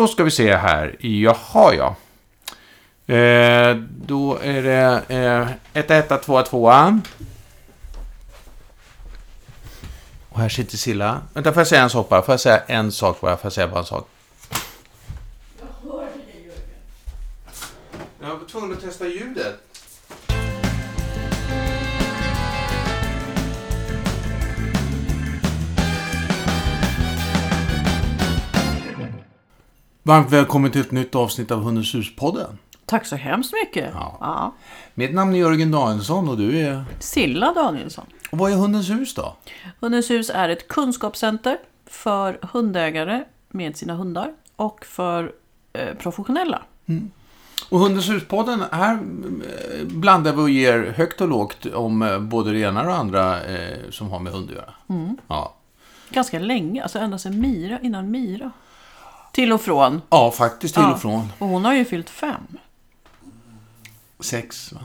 då ska vi se här. Jaha, ja. Eh, då är det eh, 1 1 2 2 Och här sitter Silla. Vänta, får jag säga en sak bara? Får jag säga en sak bara? Får jag säga bara en sak? Jag hör dig, Jörgen. Jag var tvungen att testa ljudet. Varmt välkommen till ett nytt avsnitt av Hundens hus-podden. Tack så hemskt mycket. Ja. Ja. Mitt namn är Jörgen Danielsson och du är... Silla Danielsson. Och vad är Hundens hus då? Hundens hus är ett kunskapscenter för hundägare med sina hundar och för eh, professionella. Och Hundens hus-podden, här eh, blandar vi och ger högt och lågt om eh, både det ena och det andra eh, som har med hund att göra. Ja. Ganska länge, alltså ända sedan Mira, innan Mira. Till och från. ja, faktiskt till Ja. och från. Och hon har ju fyllt fem. Sex, va?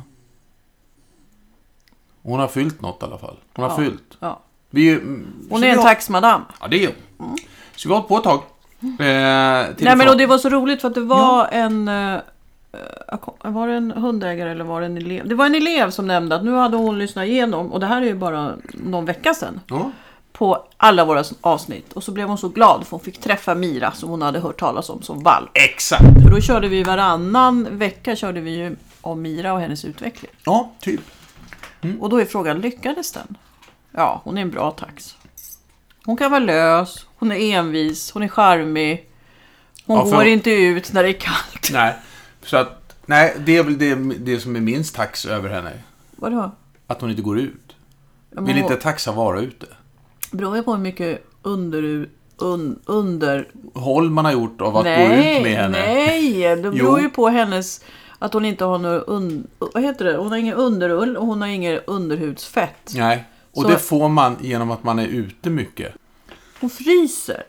Hon har fyllt något i alla fall. Hon har Ja. fyllt. Ja. Vi, mm, Hon är en har- taxmadam. Ja, det är hon. Så vi har hållit på ett tag. Eh, Nej men från. och det var så roligt för att det var en... eh, kom- Var det en hundägare eller var det en elev? Det var en elev som nämnde att nu hade hon lyssnat igenom, och det här är ju bara någon vecka sedan, Ja. På alla våra avsnitt. Och så blev hon så glad för hon fick träffa Mira som hon hade hört talas om som valp. Exakt. För då körde vi varannan vecka körde vi ju om Mira och hennes utveckling. Ja, typ. Och då är frågan, lyckades den? Ja, hon är en bra tax. Hon kan vara lös, hon är envis, hon är charmig. Hon Ja, för- går inte ut när det är kallt. Nej. Så att, nej, det är väl det, det som är minst tax över henne. Vadå? Att hon inte går ut. Ja, Vill hon- inte taxa vara ute. Beror ju på hur mycket under... Un, under... Håll man har gjort av att gå ut med henne. nej! Det beror ju på hennes... Att hon inte har något un, vad heter det? Hon har ingen underull och hon har inget underhudsfett. Nej. Och Så- det får man genom att man är ute mycket. Hon fryser.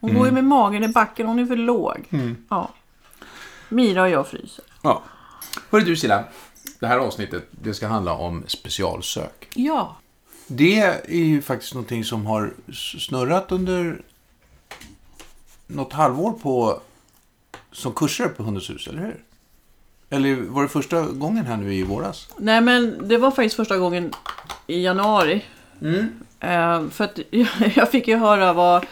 Hon går ju Mm. med magen i backen, hon är för låg. Ja. Mira och jag fryser. Ja. Hörru du Silla. Det här avsnittet, det ska handla om specialsök. Ja. Det är ju faktiskt någonting som har snurrat under något halvår på som kurser på Hundens hus, eller hur? Eller var det första gången här nu i våras? Nej men det var faktiskt första gången i januari. Mm. Eh, för att jag fick ju höra vad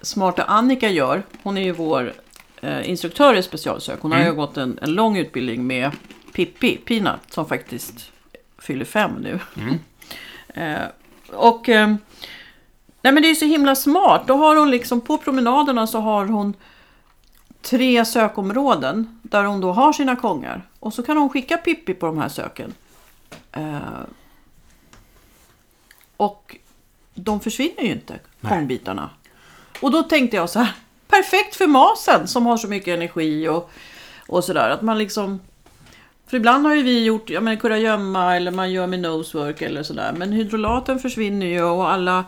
smarta Annika gör. Hon är ju vår eh, instruktör i specialsök. Hon har ju gått en, en lång utbildning med Pippi, Peanut, som faktiskt fyller fem nu. Eh, och eh, nej men det är så himla smart. Då har hon liksom på promenaderna så har hon tre sökområden där hon då har sina kongar. Och så kan hon skicka Pippi på de här söken. Eh, och de försvinner ju inte, kongbitarna. Och då tänkte jag så här, perfekt för masen som har så mycket energi och, och sådär. Att man liksom... För ibland har ju vi gjort, ja men kurragömma eller man gör med nosework eller sådär. Men hydrolaten försvinner ju och alla,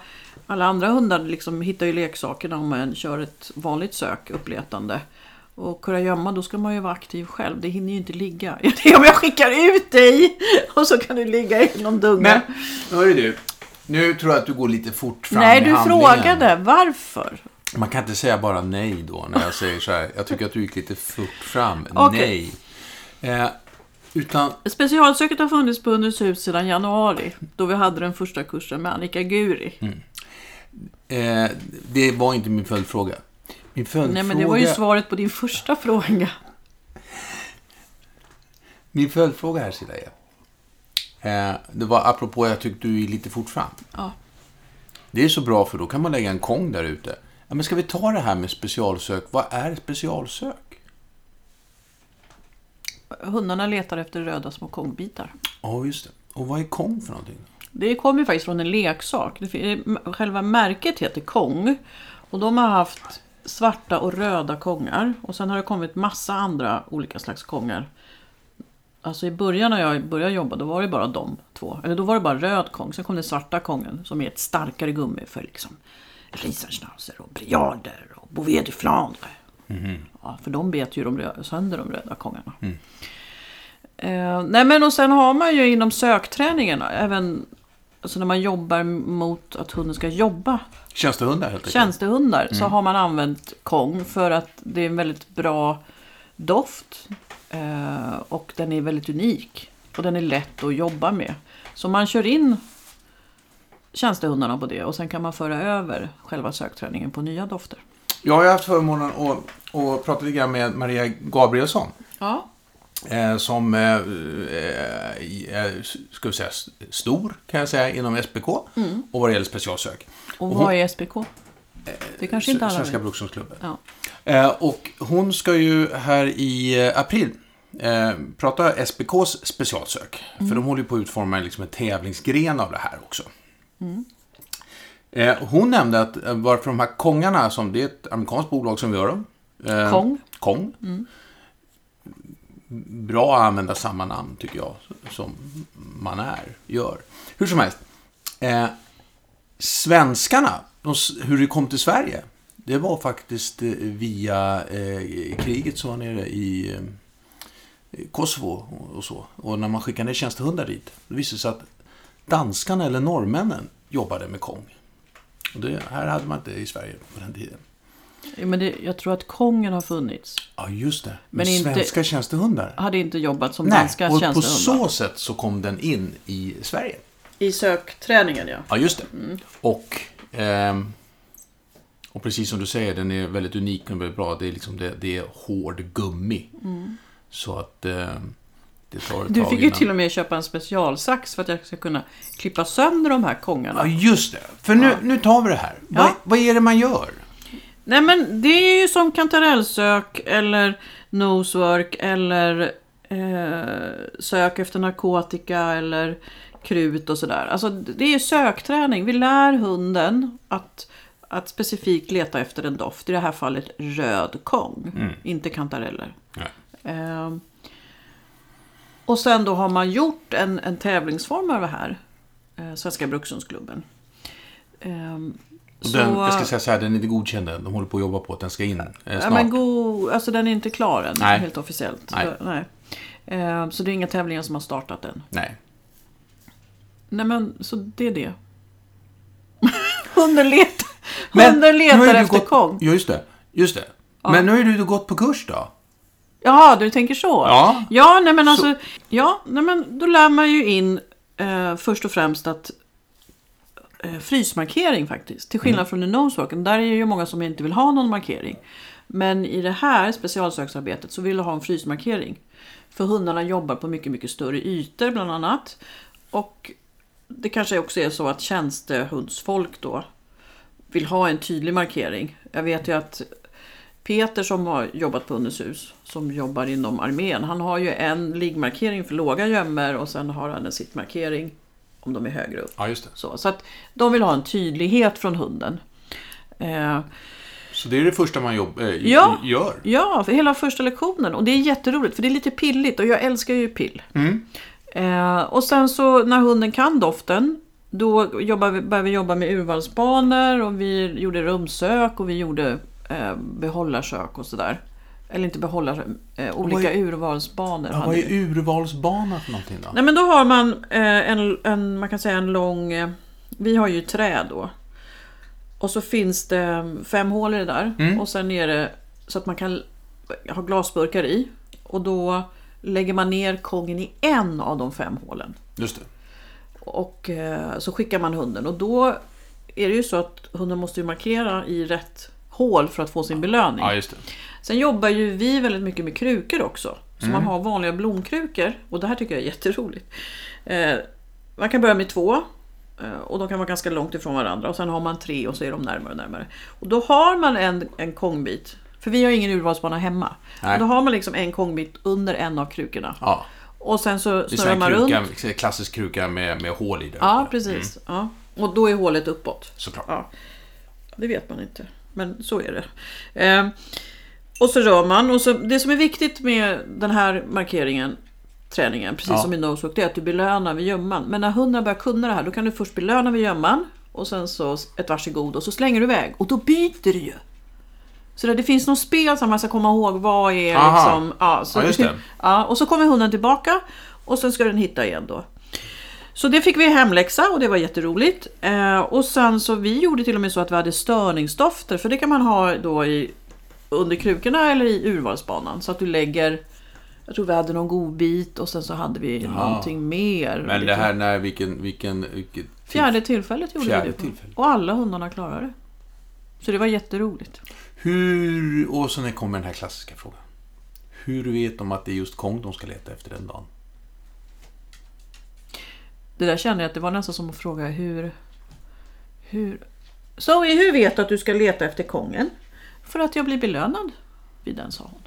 alla andra hundar liksom hittar ju leksakerna om man kör ett vanligt sök, uppletande. Och kurragömma, då ska man ju vara aktiv själv. Det hinner ju inte ligga. Det är om jag skickar ut dig och så kan du ligga i någon dunge. Men, hörru du. Nu tror jag att du går lite fort fram Nej, i du handlingen. frågade varför. Man kan inte säga bara nej då när jag säger så här. Jag tycker att du gick lite fort fram. Okej. Nej. Eh, utan, Specialsöket har funnits på Hundens hus sedan januari. Då vi hade den första kursen med Annika Guri. eh, det var inte min följdfråga. Min följdfråga... Nej, men det var ju svaret på din första fråga. Min följdfråga här Silla är. Eh, det var apropå jag tyckte du är lite fort fram. Ja. Det är så bra för då kan man lägga en kong där ute. Ja, men ska vi ta det här med specialsök? Vad är specialsök? Hundarna letar efter röda små kongbitar. Ja, just det. Och vad är kong för någonting? Det kommer faktiskt från en leksak. Fin- Själva märket heter Kong. Och de har haft svarta och röda kongar. Och sen har det kommit massa andra olika slags kongar. Alltså i början när jag började jobba, då var det bara de två. Eller då var det bara röd kong. Sen kom den svarta kongen som är ett starkare gummi för liksom Riesenschnauzer och Briarder och Bouvier de Flandre. Ja, för de bet ju de röda, sönder de röda kongarna. Eh, nej men och sen har man ju inom sökträningen även alltså när man jobbar mot att hunden ska jobba, Tjänstehundar helt enkelt. tjänstehundar, så har man använt Kong för att det är en väldigt bra doft. Eh, och den är väldigt unik. Och den är lätt att jobba med. Så man kör in tjänstehundarna på det och sen kan man föra över själva sökträningen på nya dofter. Jag har ju haft förmånen att, att prata lite grann med Maria Gabrielsson. Ja. Eh, som eh, eh, är, ska vi säga, stor kan jag säga inom SPK. Och vad det gäller specialsök. Och Och vad hon- är SPK? Det kanske inte alla Svenska. Brukshundsklubben. Ja. Eh, och hon ska ju här i april eh, prata SPKs specialsök. För de håller ju på att utforma liksom en tävlingsgren av det här också. Eh, hon nämnde att eh, varför de här kongarna, som det är ett amerikanskt bolag som gör dem. Eh, Kong. Kong. Bra att använda samma namn tycker jag, som man är, gör. Hur som helst. Eh, svenskarna, de, hur det kom till Sverige, det var faktiskt eh, via eh, kriget som var nere i eh, Kosovo och, så. Och när man skickade ner tjänstehundar dit, det visade sig att danskarna eller norrmännen jobbade med Kong. Och det här hade man inte i Sverige på den tiden. Ja, Men det, jag tror att kongen har funnits. Ja, just det. Men, Men inte- svenska tjänstehundar. Hade inte jobbat som Nej, danska och på tjänstehundar. så sätt så kom den in i Sverige. I sökträningen ja. Ja, just det. Och, ehm, och precis som du säger, den är väldigt unik och väldigt bra. Det är, liksom det, det är hård gummi. Så att ehm, tar ett Du fick ju till och med köpa en specialsax för att jag ska kunna klippa sönder de här kongarna. Ja, just det. För nu, nu tar vi det här. Ja. Vad, vad är det man gör? Nej men det är ju som kantarellsök eller nosework eller eh, sök efter narkotika eller krut och sådär. Alltså det är sökträning. Vi lär hunden att, att specifikt leta efter en doft. I det här fallet röd kong, inte kantareller. Eh, och sen då har man gjort en, en tävlingsform av det här. Eh, Svenska Brukshundsklubben. Eh, Och den, jag ska säga så här, den är inte godkänd än. De håller på att jobba på att den ska in eh, snart. Ja, men go, alltså den är inte klar än, Nej. helt officiellt. Nej. Så, nej. Eh, så det är inga tävlingar som har startat än. Nej. Nej men, så det är det. hunden letar, Men hunden letar efter gått- kong. Ja, just det. Just det. Men nu har du gått på kurs då. Jaha, du tänker så? Ja. Ja, nej men alltså, ja, nej men då lär man ju in eh, först och främst att eh, frysmarkering faktiskt. Till skillnad från i nosewalken, där är det ju många som inte vill ha någon markering. Men i det här specialsöksarbetet så vill du ha en frysmarkering. För hundarna jobbar på mycket, mycket större ytor bland annat. Och det kanske också är så att tjänstehundsfolk då vill ha en tydlig markering. Jag vet ju att Peter som har jobbat på Hundens hus, som jobbar inom armén, han har ju en liggmarkering för låga gömmor och sen har han en sittmarkering om de är högre upp. Ja, just det. Så, så att de vill ha en tydlighet från hunden. Eh, Så det är det första man jobb, eh, Ja. gör. ja, för hela första lektionen. Och det är jätteroligt för det är lite pilligt och jag älskar ju pill. Eh, och sen så när hunden kan doften då jobbar vi, började vi jobba med urvalsbanor och vi gjorde rumsök och vi gjorde eh, behållarsök och sådär. Eller inte behållarsök, eh, olika är- urvalsbanor. Ja, vad är vi. urvalsbana för någonting då? Nej men då har man eh, en, en, man kan säga en lång, eh, vi har ju trä då. Och så finns det fem hål i det där. Mm. Och sen är det så att man kan ha glasburkar i. Och då lägger man ner kongen i en av de fem hålen. Just det. Och eh, så skickar man hunden och då är det ju så att hunden måste ju markera i rätt hål för att få sin belöning. Ja, just det. Sen jobbar ju vi väldigt mycket med krukor också. Så Mm. man har vanliga blomkrukor och det här tycker jag är jätteroligt. Eh, man kan börja med två eh, och de kan vara ganska långt ifrån varandra och sen har man tre och så är de närmare och närmare. Och då har man en, en kongbit, för vi har ingen urvalsbana hemma. Då har man liksom en kongbit under en av krukorna. Ja. Och sen så snurrar man runt. kruka, klassisk kruka med, med hål i det. Ja, precis. Ja. Och då är hålet uppåt. Såklart. Ja. Det vet man inte, men så är det. Eh, och så rör man. Och så, det som är viktigt med den här markeringen, träningen, precis Ja. som i nosewalk, det är att du belönar vid gömman. Men när hunden börjar kunna det här, då kan du först belöna vid gömman och sen så ett varsågod och så slänger du iväg. Och då byter du ju. Så det finns något spel som man ska komma ihåg vad är Aha. liksom... Ja, så, Ja, just det. ja, och så kommer hunden tillbaka och sen ska den hitta igen då. Så det fick vi hemläxa och det var jätteroligt. Eh, och sen så vi gjorde till och med så att vi hade störningsdofter. För det kan man ha då i, under krukorna eller i urvalsbanan. Så att du lägger, jag tror vi hade någon godbit och sen så hade vi någonting mer. Men det här när, vilken, vilken, vilket... Fjärde tillfället gjorde Fjärde vi det på. tillfället. Och alla hundarna klarade det. Så det var jätteroligt. Hur, och så när kommer den här klassiska frågan. Hur vet de att det är just Kong de ska leta efter den dagen? Det där kände jag att det var nästan som att fråga hur... Hur... Zoe, hur vet du att du ska leta efter kongen? För att jag blir belönad vid den, sa hon.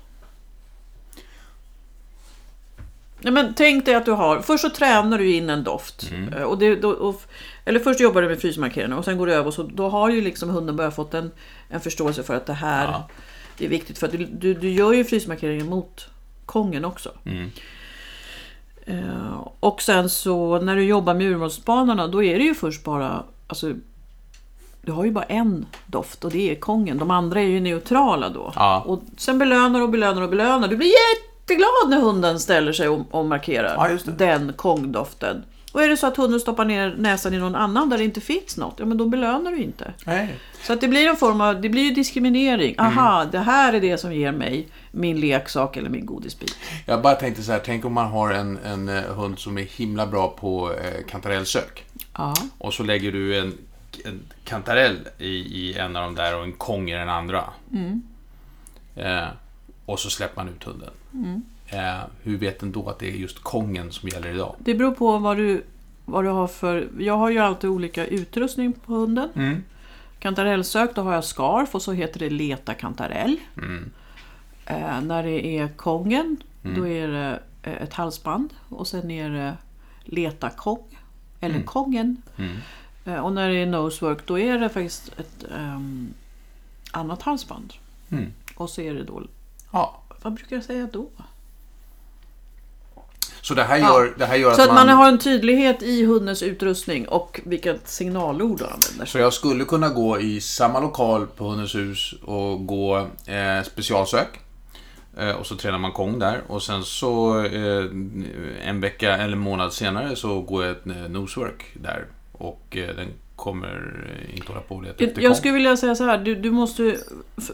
Nej, men tänk dig att du har... Först så tränar du in en doft. Eh, Och det, då, och, eller först jobbar du med frysmarkerarna och sen går du över och så då har ju liksom hunden börjat fått en, en förståelse för att det här Ja. är viktigt. För att du, du, du gör ju frysmarkeringen mot kongen också. Mm. Eh, och sen så när du jobbar med urvalsbanorna då är det ju först bara, alltså du har ju bara en doft och det är kongen. De andra är ju neutrala då. Ja. Och sen belönar och belönar och belönar. Du blir jätteglad när hunden ställer sig och, och markerar Ja, den kongdoften. Och är det så att hunden stoppar ner näsan i någon annan där det inte finns något, ja men då belönar du inte. Nej. Så att det blir en form av, det blir ju diskriminering. Aha, Mm. det här är det som ger mig min leksak eller min godisbit. Jag bara tänkte så här, tänk om man har en, en eh, hund som är himla bra på eh, kantarellsök. Ja. Och så lägger du en, en kantarell i, i en av de där och en kong i den andra. Eh, och så släpper man ut hunden. Eh, hur vet den då att det är just kongen som gäller idag? Det beror på vad du, vad du har för... Jag har ju alltid olika utrustning på hunden. Mm. Kantarellsök, då har jag scarf och så heter det leta kantarell. Mm. Eh, när det är kongen, då är det eh, ett halsband. Och sen är det leta kong, eller kongen. Mm. Eh, och när det är nosework, då är det faktiskt ett ehm, annat halsband. Mm. Och så är det då... Ja. Vad brukar jag säga då? Så det här Ja. gör, det här gör Så att att man har en tydlighet i hundens utrustning och vilket signalord du använder. Så jag skulle kunna gå i samma lokal på Hundens hus och gå eh, specialsök. Eh, och så tränar man Kong där. Och sen så eh, en vecka eller en månad senare så går jag ett eh, nosework där. Och eh, den kommer inte hålla på och leta Jag Kong. skulle vilja säga så här, du, du måste...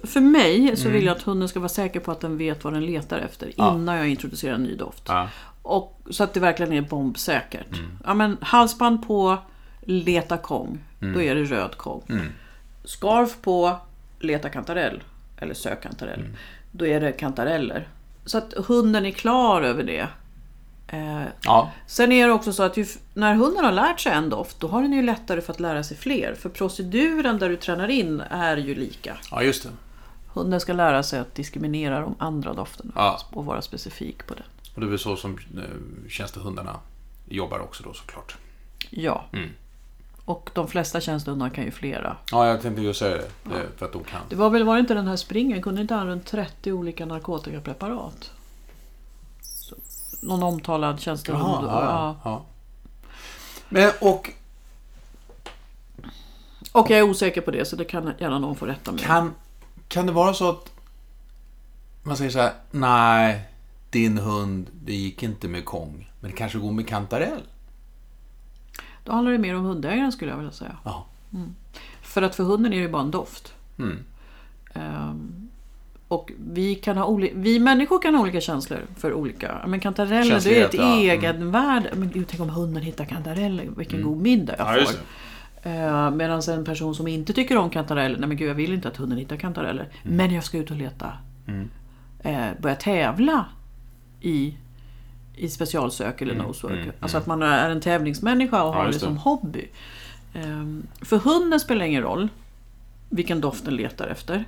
För mig så Mm. vill jag att hunden ska vara säker på att den vet vad den letar efter Ja. innan jag introducerar en ny doft. Ja. Och, så att det verkligen är bombsäkert. Mm. Ja, men halsband på leta kong, Mm. då är det röd kong. Scarf på leta kantarell, eller sök kantarell, Mm. då är det kantareller. Så att hunden är klar över det. Eh, ja. Sen är det också så att ju, när hunden har lärt sig en doft, då har den ju lättare för att lära sig fler. För proceduren där du tränar in är ju lika. ja, just det. Hunden ska lära sig att diskriminera de andra dofterna Ja. och vara specifik på det. Och det är väl så som eh, tjänstehundarna jobbar också då såklart. Ja. Mm. Och de flesta tjänstehundar kan ju flera. Ja, jag tänkte just säga det. eh, För att de kan. Det var väl, var det inte den här springen, kunde inte han runt 30 olika narkotikapreparat? Någon omtalad tjänstehund. Ja, ja. ja, ja. Men och Och jag är osäker på det, så det kan gärna någon få rätta mig. Kan, kan det vara så att man säger så här, nej, din hund, det gick inte med Kong, men det kanske går med kantarell? Då handlar det mer om hundägaren skulle jag vilja säga. Ja. För att för hunden är det ju bara en doft. Mm. Ehm, och vi, kan ha oli- vi människor kan ha olika känslor för olika. Men kantareller, det är ett ja. Mm. egenvärde. Men gud, tänk om hunden hittar kantareller. Vilken god middag jag Ja, får. Uh, Medan en person som inte tycker om kantareller, nej men gud jag vill inte att hunden hittar kantareller. Mm. Men jag ska ut och leta. Eh, börja tävla i, i specialsök eller nosework. Alltså att man är en tävlingsmänniska och har det Mm, just det. som hobby. Ehm, för hunden spelar ingen roll vilken doft den letar efter.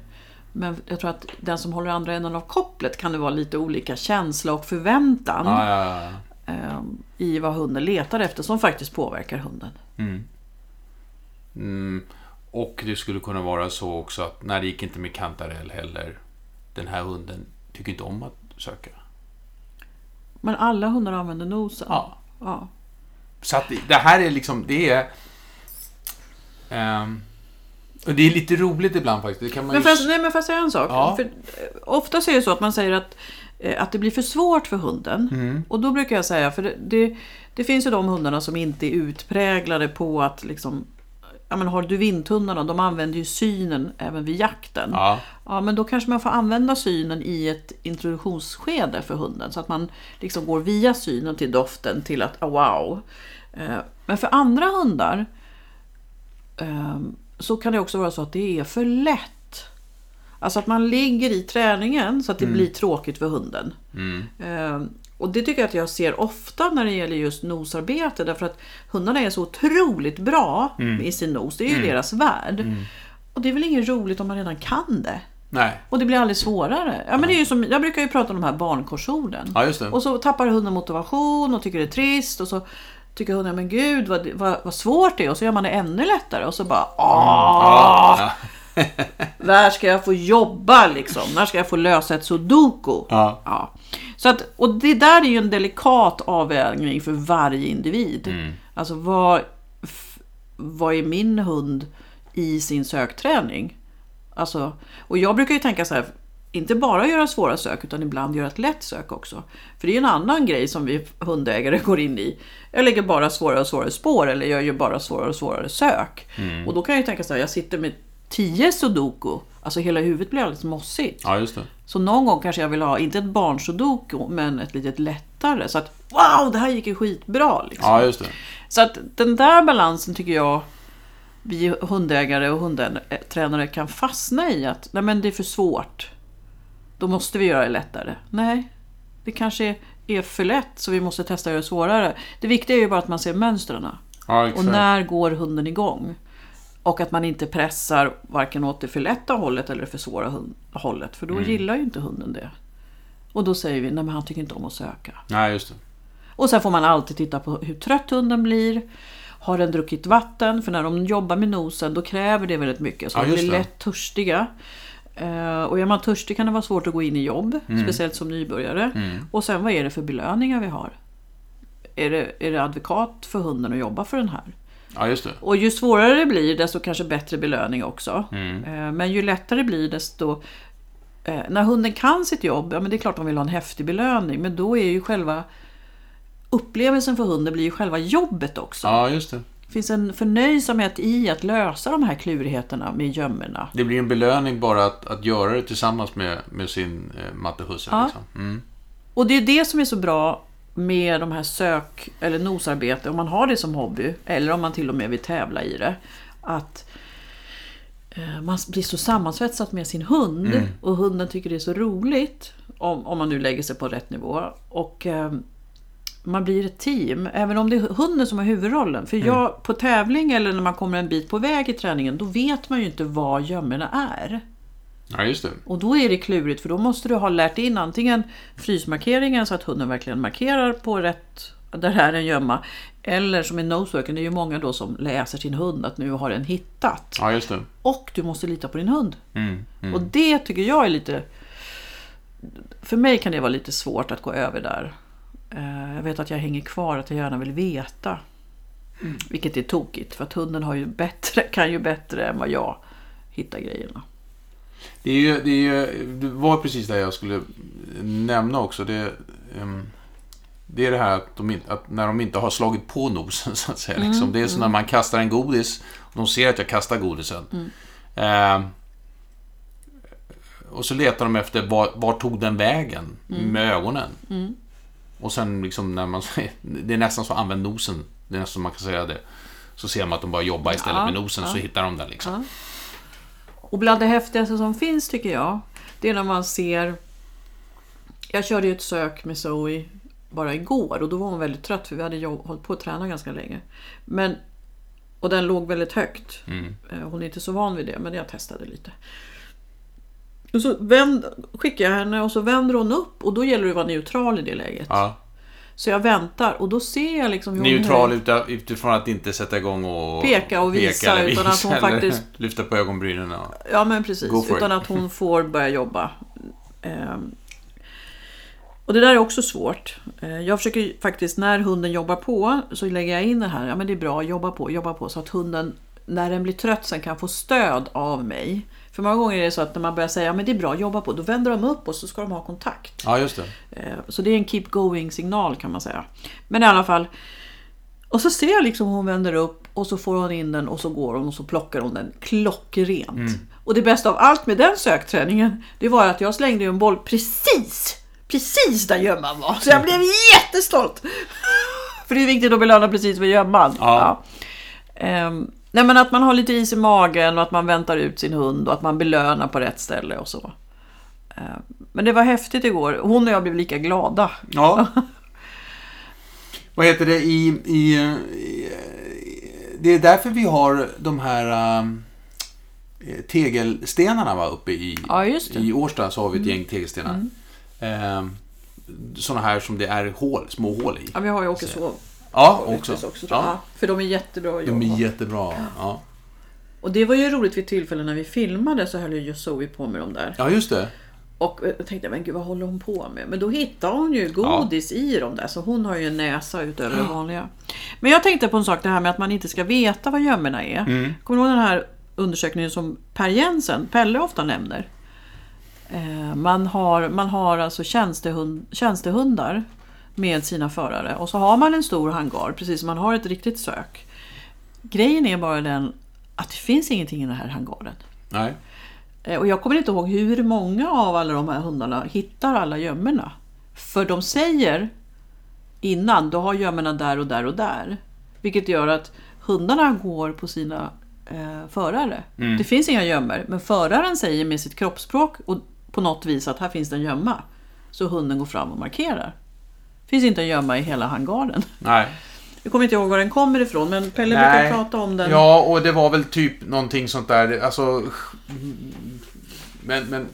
Men jag tror att den som håller andra änden av kopplet kan det vara lite olika känsla och förväntan Ja, ja, ja. ehm, i vad hunden letar efter som faktiskt påverkar hunden. Mm. Och det skulle kunna vara så också att när det gick inte med kantarell heller, den här hunden tycker inte om att söka. Men alla hundar använder nosen. Ja. Ja. Så att det- här är liksom, det är... ehm, och det är lite roligt ibland faktiskt. Det kan man Men ju... får jag, nej, men får jag säga en sak? Ja. För, eh, ofta så är det så att man säger att eh, att det blir för svårt för hunden. Och då brukar jag säga, för det, det, det finns ju de hundarna som inte är utpräglade på att liksom Ja men har du vinthundarna, de använder ju synen även vid jakten. Ja. Ja, men då kanske man får använda synen i ett introduktionsskede för hunden. Så att man liksom går via synen till doften till att oh, wow. Eh, Men för andra hundar eh, så kan det också vara så att det är för lätt. Alltså att man ligger i träningen så att det blir tråkigt för hunden. Eh, Och det tycker jag att jag ser ofta när det gäller just nosarbete. Därför att hundarna är så otroligt bra i sin nos. Det är ju deras värld. Och det är väl inget roligt om man redan kan det. Nej. Och det blir aldrig svårare. Ja, men det är ju som, jag brukar ju prata om de här barnkorsorden. Ja. Och så tappar hunden motivation och tycker det är trist. Och så tycker hunden, men gud vad, vad, vad svårt det är. Och så gör man det ännu lättare. Och så bara, åh, Ja. ska jag få jobba liksom. Där ska jag få lösa ett sudoku. Ja. Så att, och det där är ju en delikat avvägning för varje individ. Alltså vad, vad är min hund i sin sökträning? Alltså, och jag brukar ju tänka så här, inte bara göra svåra sök utan ibland göra ett lätt sök också. För det är ju en annan grej som vi hundägare går in i. Jag lägger bara svårare och svårare spår eller jag gör bara svårare och svårare sök. Och då kan jag ju tänka så här, jag sitter med 10 sudoku, alltså hela huvudet blir alldeles mossigt. ja, just det. Så någon gång kanske jag vill ha, inte ett barnsudoku, men ett litet lättare. Så att wow, det här gick ju skitbra. Liksom. Ja, just det. Så att den där balansen tycker jag vi hundägare och hundtränare kan fastna i. Att nej men det är för svårt. Då måste vi göra det lättare. Nej, det kanske är för lätt så vi måste testa att göra det svårare. Det viktiga är ju bara att man ser mönstren. Ja, Och när går hunden igång? Och att man inte pressar varken åt det för lätta hållet eller det för svåra hållet. För då Mm. gillar ju inte hunden det. Och då säger vi, nej men han tycker inte om att söka. Nej, just det. Och sen får man alltid titta på hur trött hunden blir. Har den druckit vatten? För när de jobbar med nosen då kräver det väldigt mycket. Så Ja, de blir det. lätt törstiga. Eh, och är man törstig kan det vara svårt att gå in i jobb. Mm. Speciellt som nybörjare. Och sen vad är det för belöningar vi har? Är det, är det advokat för hunden att jobba för den här? Ja, just det. Och ju svårare det blir desto kanske bättre belöning också. Mm. Eh, Men ju lättare det blir desto... eh, När hunden kan sitt jobb, ja men det är klart de vill ha en häftig belöning. Men då är ju själva upplevelsen för hunden blir ju själva jobbet också. Ja, just det. Det finns en förnöjsamhet i att lösa de här klurigheterna med gömmorna. Det blir en belöning bara att, att göra det tillsammans med, med sin eh, mattehusse. Ja. Liksom. Mm. Och det är det som är så bra med de här sök eller nosarbete, om man har det som hobby, eller om man till och med vill tävla i det. Att eh, man blir så sammansvetsad med sin hund och hunden tycker det är så roligt, om, om man nu lägger sig på rätt nivå. Och eh, man blir ett team, även om det är hunden som har huvudrollen. För jag, på tävling eller när man kommer en bit på väg i träningen, då vet man ju inte vad gömmorna är. Ja, just det. Och då är det klurigt för då måste du ha lärt in antingen frysmarkeringen så att hunden verkligen markerar på rätt, där här är en gömma. Eller som i noseworken, det är ju många då som läser sin hund att nu har den hittat. Ja, just det. Och du måste lita på din hund. Mm. Mm. Och det tycker jag är lite... För mig kan det vara lite svårt att gå över där. Eh, Jag vet att jag hänger kvar, att jag gärna vill veta. Vilket är tokigt, för att hunden har ju bättre, kan ju bättre än vad jag hittar grejerna. Det, är ju, det, är ju, det var precis det jag skulle nämna också. Det, ehm, det är det här att, de, att när de inte har slagit på nosen, så att säga. Liksom. Det är som när man kastar en godis och de ser att jag kastar godisen. Ehm, och så letar de efter var, var tog den vägen med ögonen. Och sen liksom när man... Det är nästan så använd nosen. Det är nästan som man kan säga det. Så ser man att de bara jobbar istället Ja, med nosen så hittar de den liksom. Ja. Och bland det häftigaste som finns tycker jag, det är när man ser... Jag körde ju ett sök med Zoe bara igår och då var hon väldigt trött för vi hade jobb, hållit på att träna ganska länge. Men, och den låg väldigt högt. Eh, Hon är inte så van vid det, men jag testade lite. Och så vänd, skickar jag henne och så vänder hon upp och då gäller det att vara neutral i det läget. Ja. Så jag väntar och då ser jag liksom hur hon Neutral höjer- uta- utifrån att inte sätta igång och Peka och visa, eller utan att hon faktiskt- lyfta på ögonbrynen. och- Ja men precis, utan it. att hon får börja jobba. Ehm, Och det där är också svårt. Eh, Jag försöker faktiskt, när hunden jobbar på, så lägger jag in det här, ja men det är bra, jobba på, jobba på, så att hunden, när den blir trött sen kan få stöd av mig. För många gånger är det så att när man börjar säga ja, men det är bra, jobba på, då vänder de upp och så ska de ha kontakt. Ja, just det. Eh, Så det är en keep going signal kan man säga. Men i alla fall. Och så ser jag liksom hon vänder upp och så får hon in den och så går hon och så plockar hon den klockrent. Och det bästa av allt med den sökträningen det var att jag slängde en boll precis, precis där gömman var. Så jag blev jättestolt. För det är viktigt att belöna precis vid gömman. Ja. Ehm, nej men att man har lite is i magen och att man väntar ut sin hund och att man belönar på rätt ställe och så. Ehm, men det var häftigt igår. Hon och jag blev lika glada. Ja. Vad heter det i, i, i... Det är därför vi har de här äh, tegelstenarna va, uppe i, Ja, i Årsta. Så har vi ett gäng tegelstenar. Eh, sådana här som det är hål, små hål i. Ja, vi har ju Åkeshov. Ja, också. också. Ja, ja. För de är jättebra att jobba. de är jättebra. Ja. Och det var ju roligt vid tillfällen när vi filmade så höll ju Zoe på med dem där. ja, just det. Och jag tänkte, men gud vad håller hon på med? Men då hittade hon ju godis i dem där, så hon har ju en näsa utöver det vanliga. Men jag tänkte på en sak, det här med att man inte ska veta vad gömmorna är. Kommer du ihåg den här undersökningen som Per Jensen, Pelle ofta nämner? Eh, Man har, man har alltså tjänstehund, tjänstehundar med sina förare och så har man en stor hangar, precis som man har ett riktigt sök. Grejen är bara den att det finns ingenting i den här hangaren. Nej. Eh, Och jag kommer inte ihåg hur många av alla de här hundarna hittar alla gömmorna. För de säger innan, då har gömmorna där och där och där. Vilket gör att hundarna går på sina eh, förare. Det finns inga gömmor, men föraren säger med sitt kroppsspråk och på något vis att här finns det en gömma. Så hunden går fram och markerar. Finns inte en gömma i hela hangaren. Nej. Jag kommer inte ihåg var den kommer ifrån, men Pelle Nej. brukar prata om den. Ja, och det var väl typ någonting sånt där. Alltså... Men, men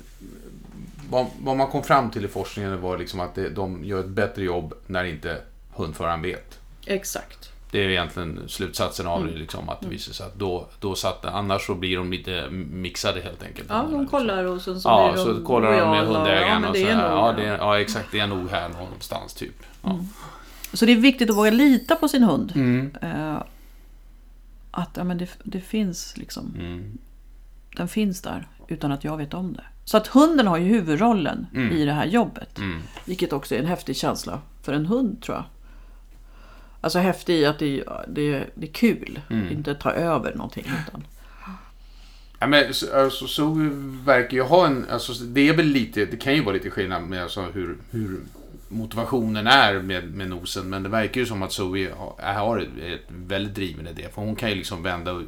vad, vad man kom fram till i forskningen var liksom att det, de gör ett bättre jobb när inte hundföraren vet. Exakt. Det är egentligen slutsatsen av Mm. det, liksom, att det visar sig att då, då satt det. Annars så blir de lite mixade helt enkelt. Ja, de kollar och sen så Ja, blir de så kollar de med. Ja, hundägaren och det så här. Ja, det är, ja, exakt. Det är nog här någonstans, typ. Ja. Så det är viktigt att våga lita på sin hund. Mm. Eh, att ja, men det, det finns liksom. Mm. Den finns där utan att jag vet om det. Så att hunden har ju huvudrollen Mm. i det här jobbet. Mm. Vilket också är en häftig känsla för en hund tror jag. Alltså häftig i att det, det, det är kul. Mm. Inte ta över någonting. Utan, Ja, men så, alltså, så verkar ju ha en... Alltså, det är väl lite... Det kan ju vara lite skillnad med alltså, hur, hur motivationen är med, med nosen. Men det verkar ju som att Zoe har, har ett, väldigt driven idé. För hon kan ju liksom vända...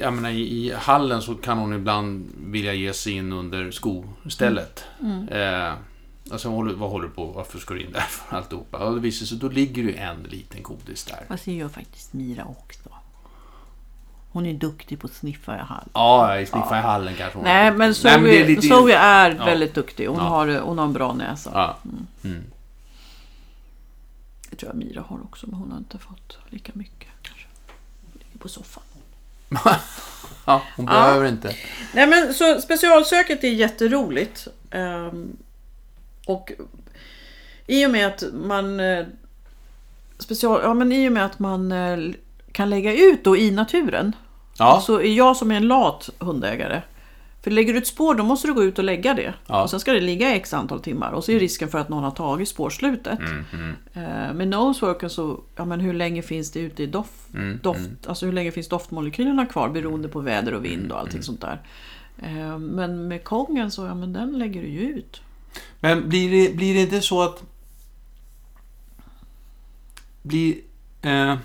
Jag menar, i, hallen så kan hon ibland vilja ge sig in under skostället. Eh, alltså, vad håller, vad håller du på? Varför ska du in där för alltihopa? Och det visar sig, då ligger ju en liten godis där. Fast det gör faktiskt Mira också. Hon är duktig på att sniffa i hall. Ja, i sniffa i hallen kanske hon Nej, men Zoe, Nej, men är lite- Zoe är Ja. väldigt duktig. Hon, Ja. har, hon har en bra näsa. Ja. Mm. Det tror jag Mira har också, men hon har inte fått lika mycket. Kanske. Ligger på soffan. ja, hon behöver inte. Nej men så specialsöket är jätteroligt. Ehm, och i och med att man eh, special, ja, men i och med att man eh, kan lägga ut då i naturen. Ja. Så är jag som är en lat hundägare. För lägger du ett spår då måste du gå ut och lägga det. Ja. Och sen ska det ligga x antal timmar. Och så är risken för att någon har tagit spårslutet. Mm, mm, Med noseworken så, ja men hur länge finns det ute i doft? mm, doft mm. Alltså hur länge finns doftmolekylerna kvar beroende på väder och vind och allting Mm. sånt där. Men med kongen så, ja men den lägger du ju ut. Men blir det, blir det inte så att... Blir... Eh,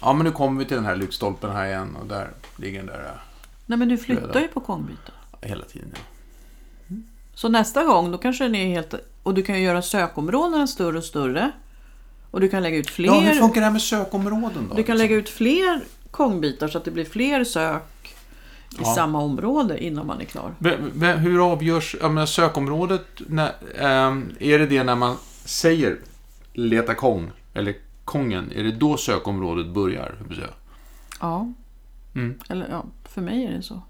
ja, men nu kommer vi till den här lyktstolpen här igen och där ligger den där eh, Nej men du flyttar Röda. ju på kongbyten. hela tiden. Ja. Så nästa gång då kanske den är helt... Och du kan ju göra sökområdena större och större. Och du kan lägga ut fler... ja, hur funkar det här med sökområden då? du kan liksom? lägga ut fler kongbitar så att det blir fler sök i Ja. samma område innan man är klar. Hur avgörs... Jag menar, sökområdet... När, ehm, är det det när man säger leta kong, eller kongen, är det då sökområdet börjar? Ja. Mm. Eller ja, för mig är det så.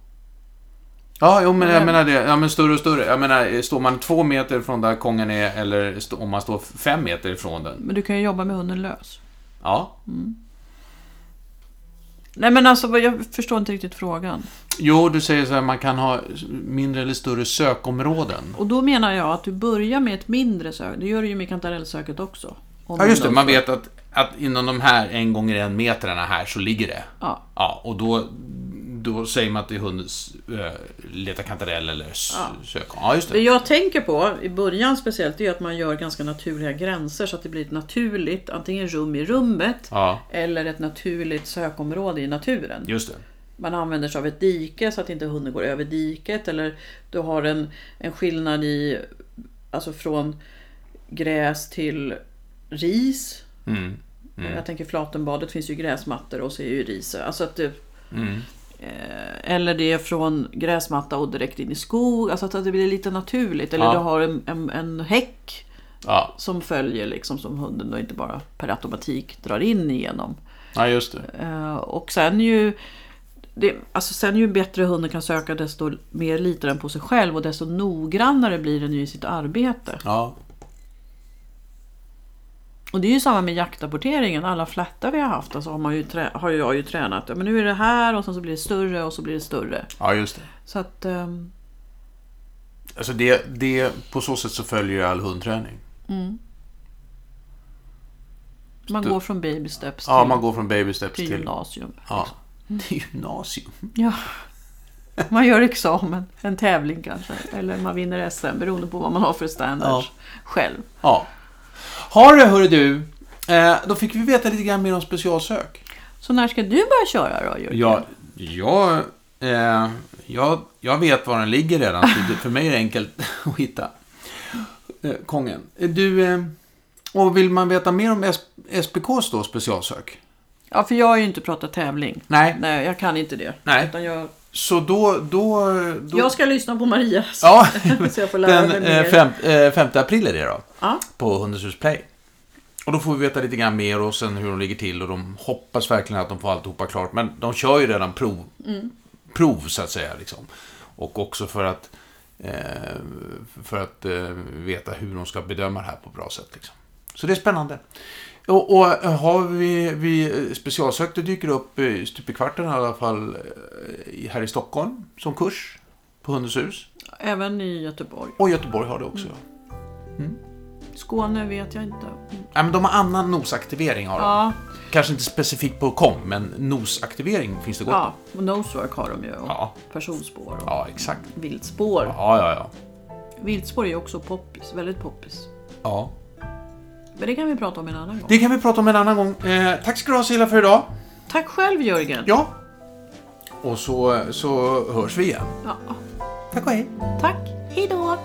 Ja, jo, men jag Men- menar det. Ja, men större och större. Jag menar, står man två meter från där kongen är, eller om man står fem meter ifrån den? Men du kan ju jobba med hunden lös. Ja. Nej men alltså jag förstår inte riktigt frågan. Jo, du säger så här, man kan ha mindre eller större sökområden. Och då menar jag att du börjar med ett mindre sök. Det gör du ju med kantarellsöket också. Ja, just det. man vet att, att inom de här en gånger en metrarna här så ligger det. Ja. Ja, och då, då säger man att det är hundens äh, leta kantarell eller Ja. sök. Ja, just Det det. jag tänker på i början speciellt är att man gör ganska naturliga gränser så att det blir ett naturligt antingen rum i rummet Ja, eller ett naturligt sökområde i naturen. just det. Man använder sig av ett dike så att inte hunden går över diket eller du har en, en skillnad i alltså från gräs till ris. Mm. Jag tänker Flatenbadet finns ju gräsmattor och så är ju ris. Alltså att det, Mm. Eh, eller det är från gräsmatta och direkt in i skog. Alltså att det blir lite naturligt. Eller Ja. du har en, en, en häck Ja. som följer liksom som hunden då inte bara per automatik drar in igenom. ja, just det. Eh, och sen ju det, alltså sen ju bättre hunden kan söka desto mer litar den på sig själv och desto noggrannare blir den ju i sitt arbete. Ja, Och det är ju samma med jaktrapporteringen. Alla flättar vi har haft alltså har, man ju trä, har jag ju tränat. Ja, men nu är det här och sen så blir det större och så blir det större. ja just det. Så att... ehm, Alltså det, det, på så sätt så följer all hundträning. man Du- går från baby steps till, Ja, man går från baby steps till till... gymnasium. Ja. Det är gymnasium. Ja. Man gör examen, en tävling kanske. Eller man vinner SM beroende på vad man har för standards själv. Ja. Har du, hörru du. Eh, då fick vi veta lite grann mer om specialsök. Så när ska du börja köra då Jörgen? Ja, jag, eh, jag, jag vet var den ligger redan, så det, för mig är det enkelt att hitta. Eh, Kongen. Eh, Du, eh, och vill man veta mer om SPKs då, specialsök? Ja, för jag har ju inte pratat tävling. Nej. Nej, jag kan inte det. Nej. Utan jag, Så då... då, då jag ska lyssna på Marias. Ja, så jag får lära den mig eh, fem, eh, 5 april är det då. Ja. På Hundens hus Play. Och då får vi veta lite grann mer och sen hur de ligger till och de hoppas verkligen att de får alltihopa klart. Men de kör ju redan prov, prov så att säga. Liksom. Och också för att, eh, för att eh, veta hur de ska bedöma det här på ett bra sätt. Liksom. Så det är spännande. Och, och har vi, vi specialsökt, det dyker upp eh, stup i kvarten i alla fall eh, här i Stockholm som kurs på Hundens hus. Även i Göteborg. Och Göteborg har det också. Skåne vet jag inte. Ja, men de har annan nosaktivering har de. Ja, Kanske inte specifikt på kom, men nosaktivering finns det gott ja. och nosework har de ju. Och Ja. personspår och Ja, exakt. viltspår. Ja, ja, ja. Viltspår är ju också poppis, väldigt poppis. ja. Men det kan vi prata om en annan gång. Det kan vi prata om en annan gång. Eh, tack ska du ha Silla för idag. Tack själv Jörgen. Ja. Och så, så hörs vi igen. Ja. Tack och hej. Tack, hejdå!